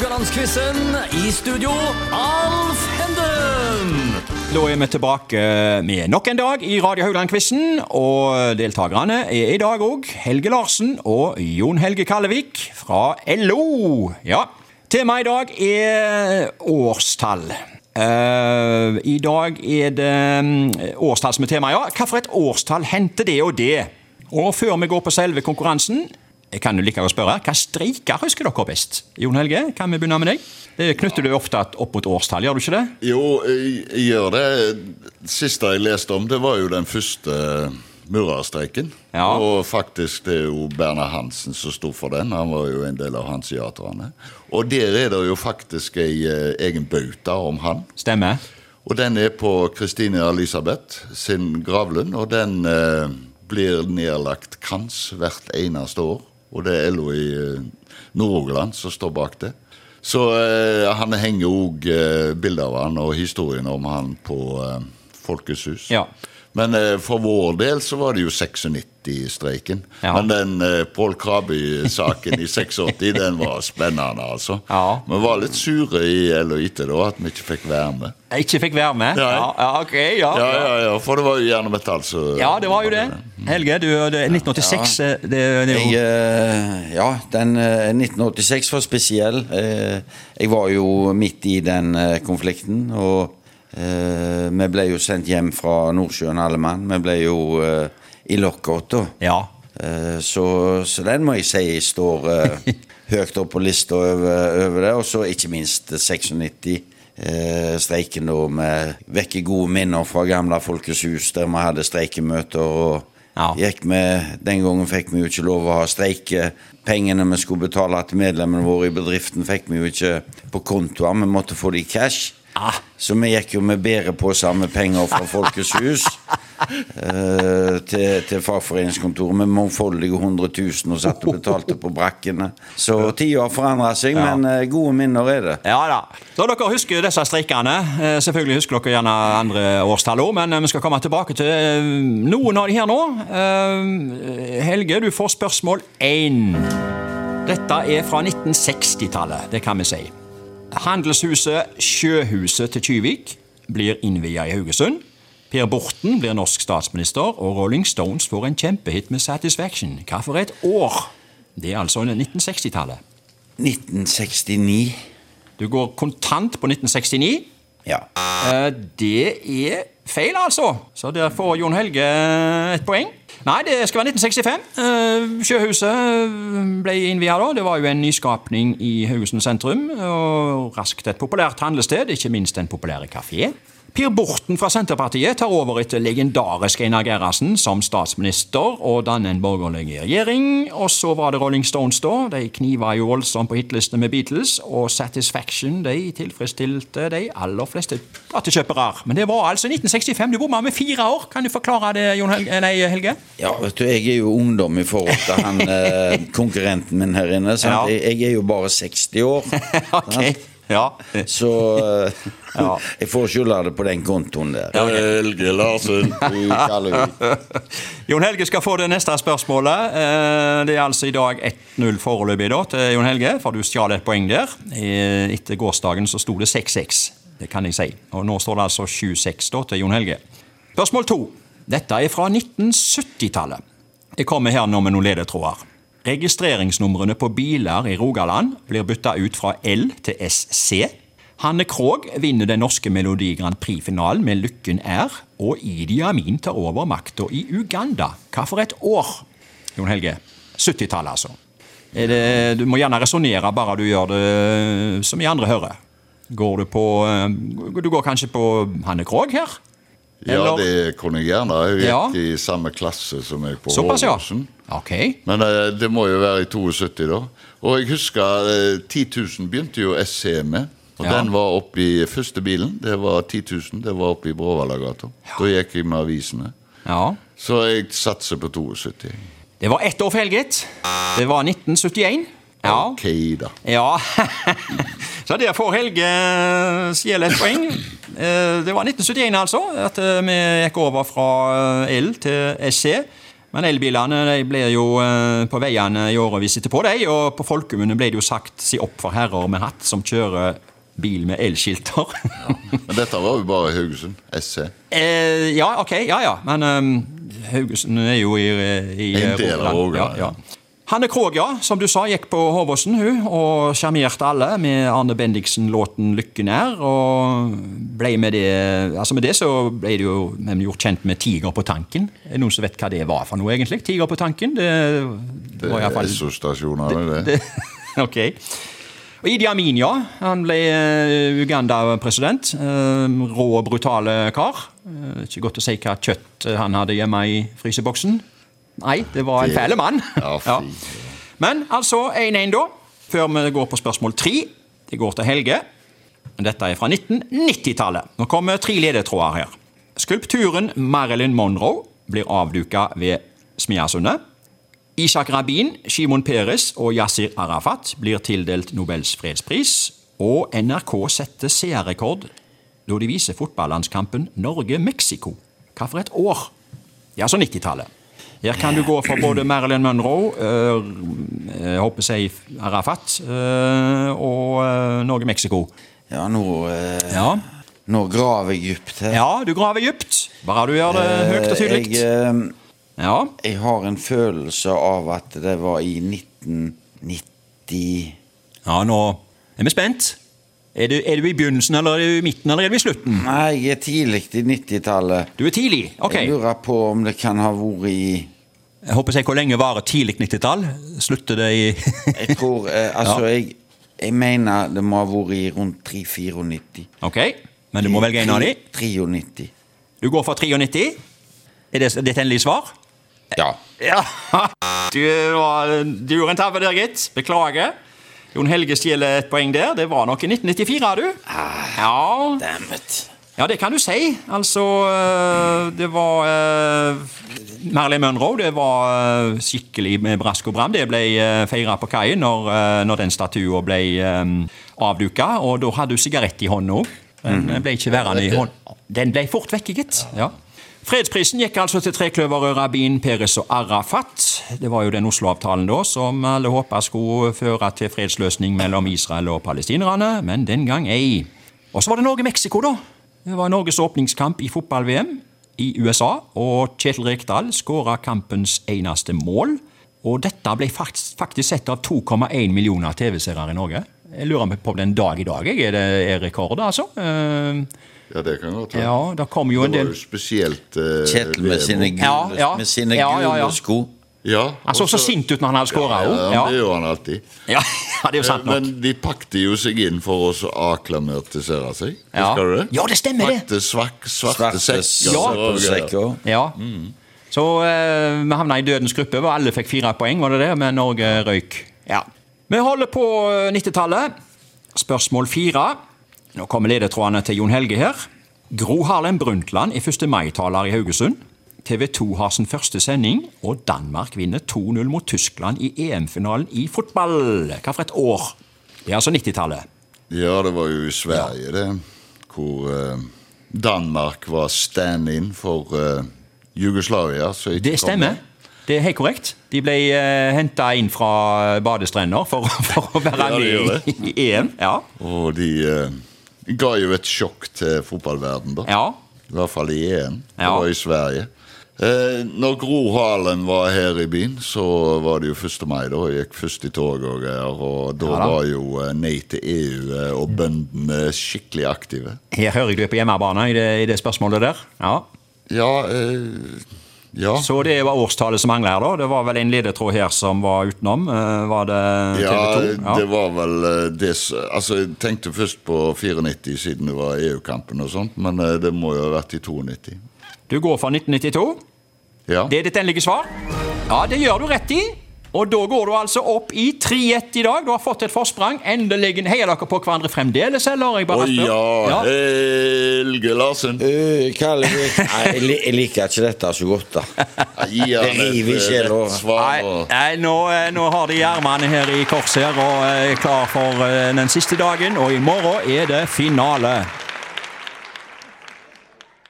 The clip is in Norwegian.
Haugalandsquizen. I studio, Alf Henden. Da er vi tilbake med nok en dag i Radio Haugland-quizen. Og deltakerne er i dag òg Helge Larsen og Jon Helge Kallevik fra LO. Ja, Temaet i dag er årstall. Uh, I dag er det mm, årstall som er temaet, ja. Hva for et årstall hendte det og det? Og før vi går på selve konkurransen, jeg kan jo like å spørre, hva streiker husker dere best? Jon Helge, kan vi begynne med deg? Det knytter du ofte opp mot årstall, gjør du ikke det? Jo, jeg, jeg gjør det. Siste jeg leste om, det var jo den første murerstreiken. Ja. Og faktisk det er jo Bernhard Hansen som sto for den. Han var jo en del av hanseaterne. Og der er det jo faktisk ei eh, egen bauta om han. Stemmer. Og den er på Kristine Elisabeth sin gravlund, og den eh, blir nedlagt kans hvert eneste år. Og det er LO i eh, Nord-Rogaland som står bak det. Så eh, han henger òg eh, bilder av han og historien om han på Folkets hus. Ja. Men eh, for vår del så var det jo 96-streiken. Ja. Men den eh, Pål Kraby-saken i 86, den var spennende, altså. Ja. Vi var litt sure i LHIT da, at vi ikke fikk være med. Jeg ikke fikk være med? Ja, ja ok, ja. Ja, ja, ja, for det var jo gjerne metall, så Ja, det var jo det. Helge, du, det er 1986 eh, det, det Jeg, jo eh, ja, den eh, 1986 var spesiell. Eh, Jeg var jo midt i den eh, konflikten, og eh, vi ble jo sendt hjem fra Nordsjøen alle mann. Vi ble jo uh, i lockout da. Ja. Uh, Så, så den må jeg si står høyt opp på lista over, over det. Og så ikke minst 96. Eh, streiken da med vekker gode minner fra gamle Folkets hus, der vi hadde streikemøter. og Ja. gikk med, Den gangen fikk vi jo ikke lov å ha streike. Pengene vi skulle betale til medlemmene våre i bedriften, fikk vi jo ikke på kontoer. Vi måtte få det i cash. Så vi gikk jo med bedre poser med penger fra Folkets hus eh, til, til fagforeningskontoret med mangfoldige hundre tusen og satt og betalte på brakkene. Så tida har forandra seg, Ja. men eh, gode minner er det. Ja da. Så dere husker disse streikene. Eh, Selvfølgelig husker dere gjerne andre årstall òg, men eh, vi skal komme tilbake til eh, noen av de her nå. Eh, Helge, du får spørsmål én. Dette er fra 1960-tallet, det kan vi si. Handelshuset Sjøhuset til Kyvik blir innvia i Haugesund. Per Borten blir norsk statsminister, og Rolling Stones får en kjempehit med 'Satisfaction'. Hva for et år? Det er altså 1960-tallet. 1969. Du går kontant på 1969. Ja. Eh, Det er feil, altså. Så der får Jon Helge et poeng. Nei, det skal være 1965. Eh, Sjøhuset ble innvia da. Det var jo en nyskapning i Haugesund sentrum. Og raskt et populært handlested, ikke minst en populær kafé. Per Borten fra Senterpartiet tar over etter legendarisk Einar Gerhardsen som statsminister og danner en borgerlig regjering. Og så var det Rolling Stones, da. De kniva jo voldsomt på hitlistene med Beatles. Og Satisfaction de tilfredsstilte de aller fleste platekjøpere. Men det var altså 1965. Du bomma med fire år. Kan du forklare det, Jon Helge? Nei, Helge? Ja, vet du, jeg er jo ungdom i forhold til han eh, konkurrenten min her inne. Sant? Ja. Jeg, jeg er jo bare 60 år. okay. Ja. Så uh, Ja. jeg får skylda det på den kontoen der. Helge Larsen. Jon Helge skal få det neste spørsmålet. Eh, Det er altså i dag 1-0 foreløpig da til Jon Helge, for du stjal et poeng der. Etter gårsdagen så sto det 6-6, det kan jeg si. Og nå står det altså 7-6 til Jon Helge. Spørsmål to. Dette er fra 1970-tallet. Jeg kommer her nå med noen ledetråder. Registreringsnumrene på biler i Rogaland blir bytta ut fra L til SC. Hanne Krogh vinner den norske Melodi Grand Prix-finalen med Lykken R. og Idi Amin tar over makta i Uganda. Hva for et år? Jon Helge. 70-tallet, altså. Det, du må gjerne resonnere, bare du gjør det som vi andre hører. Går du på eh, Du går kanskje på Hanne Krogh her? Ja, det kunne jeg gjerne. Jeg gikk Ja. i samme klasse som jeg på Såpass, ja. Okay. Men eh, det må jo være i 72, da. Og jeg husker eh, 10 000 begynte jo SC med. Og Ja. den var oppi første bilen. Det var 10 000. Det var oppe i Bråvallagata. Da gikk jeg med avisene. Ja. Så jeg satser på 72. Det var ett år feil, gitt. Det var 1971. Ja. Ok, da. Ja. Så der får Helge Sjel et poeng. Eh, Det var 1971, altså, at eh, vi gikk over fra el til SC. Men elbilene de blir jo eh, på veiene i året vi sitter på dem, og på folkemunne ble det jo sagt si opp for herrer med hatt som kjører bil med elskilter. Men dette var jo bare Haugesund. SC. eh, ja, ok, ja ja, men um, Haugesund er jo i, i En del av Rogaland, Ja, ja. Hanne Krogh, ja, som du sa, gikk på Håvåsen hun, og sjarmerte alle med Arne Bendiksen-låten 'Lykken er'. Og ble med det altså med det så ble det jo gjort kjent med 'Tiger på tanken'. Er det noen som vet hva det var for noe, egentlig? 'Tiger på tanken'? Det, det Det var iallfall Esso-stasjonene, det. Ok. Og Idi Amin, ja. Han ble eh, Uganda-president. Eh, rå og brutale kar. Eh, ikke godt å si hva kjøtt han hadde hjemme i fryseboksen. Nei, det var en fæle fæl mann. Ja. Men altså 1-1, da. Før vi går på spørsmål tre. Det går til Helge. Dette er fra 1990-tallet. Nå kommer tre ledetråder her. Skulpturen Marilyn Monroe blir avduka ved Smiasundet. Isak Rabin, Shimon Peres og Yasir Arafat blir tildelt Nobels fredspris. Og NRK setter seerrekord da de viser fotballandskampen Norge-Mexico. Hva for et år? Er altså 90-tallet. Her kan du gå for både Marilyn Monroe, øh, jeg håper jeg Arafat, øh, og øh, Norge-Mexico. Ja, nå, eh, Ja. nå graver jeg dypt her. ja, du graver dypt. Bare du gjør det høyt og tydelig. Jeg, eh, Ja. jeg har en følelse av at det var i 1990 ja, nå er vi spent. Er du, er du i begynnelsen, eller er du i midten, eller er du i slutten? Nei, jeg er tidlig i 90-tallet. Du er tidlig. Ok. Jeg lurer på om det kan ha vært i Jeg håper jeg hvor lenge varer tidlig 90-tall? Slutter det i Jeg tror eh, Altså, jeg, jeg mener det må ha vært i rundt 3-94. Ok, men du må velge en av de. 93. Du går for 93. Er det ditt endelige svar? Ja. Ja. Du, du gjorde en tabbe der, gitt. Beklager. Jon Helge stjeler et poeng der. Det var nok i 1994, du. Ja. Damn it. Ja, det kan du si. Altså, øh, det var øh, Marilyn Monroe. Det var øh, skikkelig med brask og bram. Det ble feira på kaien når, når den statua ble avduka. Og da hadde du sigarett i hånda òg. Den ble ikke værende i hånd. Den ble fort vekke, gitt. Ja. Fredsprisen gikk altså til trekløveret Rabin, Peres og Arafat. Det var jo den Oslo-avtalen da som alle håpa skulle føre til fredsløsning mellom Israel og palestinerne, men den gang ei. Og så var det Norge-Mexico, da. Det var Norges åpningskamp i fotball-VM i USA, og Kjetil Rekdal skåra kampens eneste mål. Og dette ble faktisk, sett av 2,1 millioner TV-seere i Norge. Jeg lurer på om den dag i dag er det er rekord, altså. Eh, Ja, det kan godt være. ja, det, kom jo en Det var del jo spesielt uh, Kjetil med sine gule, Ja, ja. Med sine Ja, ja, ja. gule sko. Ja, Han så så sint ut når han hadde skåra Ja, òg. ja, Ja, det gjør han alltid. ja, det er jo sant nok. Men de pakte jo seg inn for å akklimatisere seg. Ja. Husker du det? Ja, det stemmer. Pakte svak, svarte Svarte sekker. Ja. søppelsekker. Så eh, vi havna i dødens gruppe, og alle fikk fire poeng, var det det? Men Norge røyk. Ja. Vi holder på eh, 90-tallet. Spørsmål fire. Nå kommer ledetrådene til Jon Helge her. Gro Harlem Brundtland er 1. mai-taler i Haugesund. TV 2 har sin første sending, og Danmark vinner 2-0 mot Tyskland i EM-finalen i fotball. Hva for et år? Det er altså 90-tallet. Ja, det var jo i Sverige, det. Hvor eh, Danmark var stand-in for eh, Jugoslavia. Det stemmer. med. Det er helt korrekt. De ble uh, henta inn fra badestrender for, for å være Ja, med i, i EM. Ja. Og de eh, ga jo et sjokk til fotballverden da. ja. I hvert fall i EM. Det var i Sverige. Eh, når Gro Halen var her i byen, så var det jo 1. mai. da Jeg gikk først i tog og greier. Og da Ja da. var jo eh, Nei til EU eh, og bøndene skikkelig aktive. Jeg hører du er på hjemmebane i det, i det spørsmålet der. Ja. Ja, eh, ja. Så det var årstallet som mangla her, da. Det var vel en ledetråd her som var utenom. Eh, Var det TV Ja, 2? det var vel det Altså, jeg tenkte først på 94 siden det var EU-kampen og sånt, men det må jo ha vært i 92. Du går for 1992. Ja. Det er ditt endelige svar? Ja, det gjør du rett i. Og da går du altså opp i 3-1 i dag. Du har fått et forsprang. Endelig Heier dere på hverandre fremdeles, eller? Jeg Å bare spør. ja, Helge Larsen. Uh, Kalle, jeg, jeg liker ikke dette så godt, da. Gi han i et, eh, svar. Nei, nå, eh, nå har de ermene her i kors her og er klar for eh, den siste dagen. Og i morgen er det finale.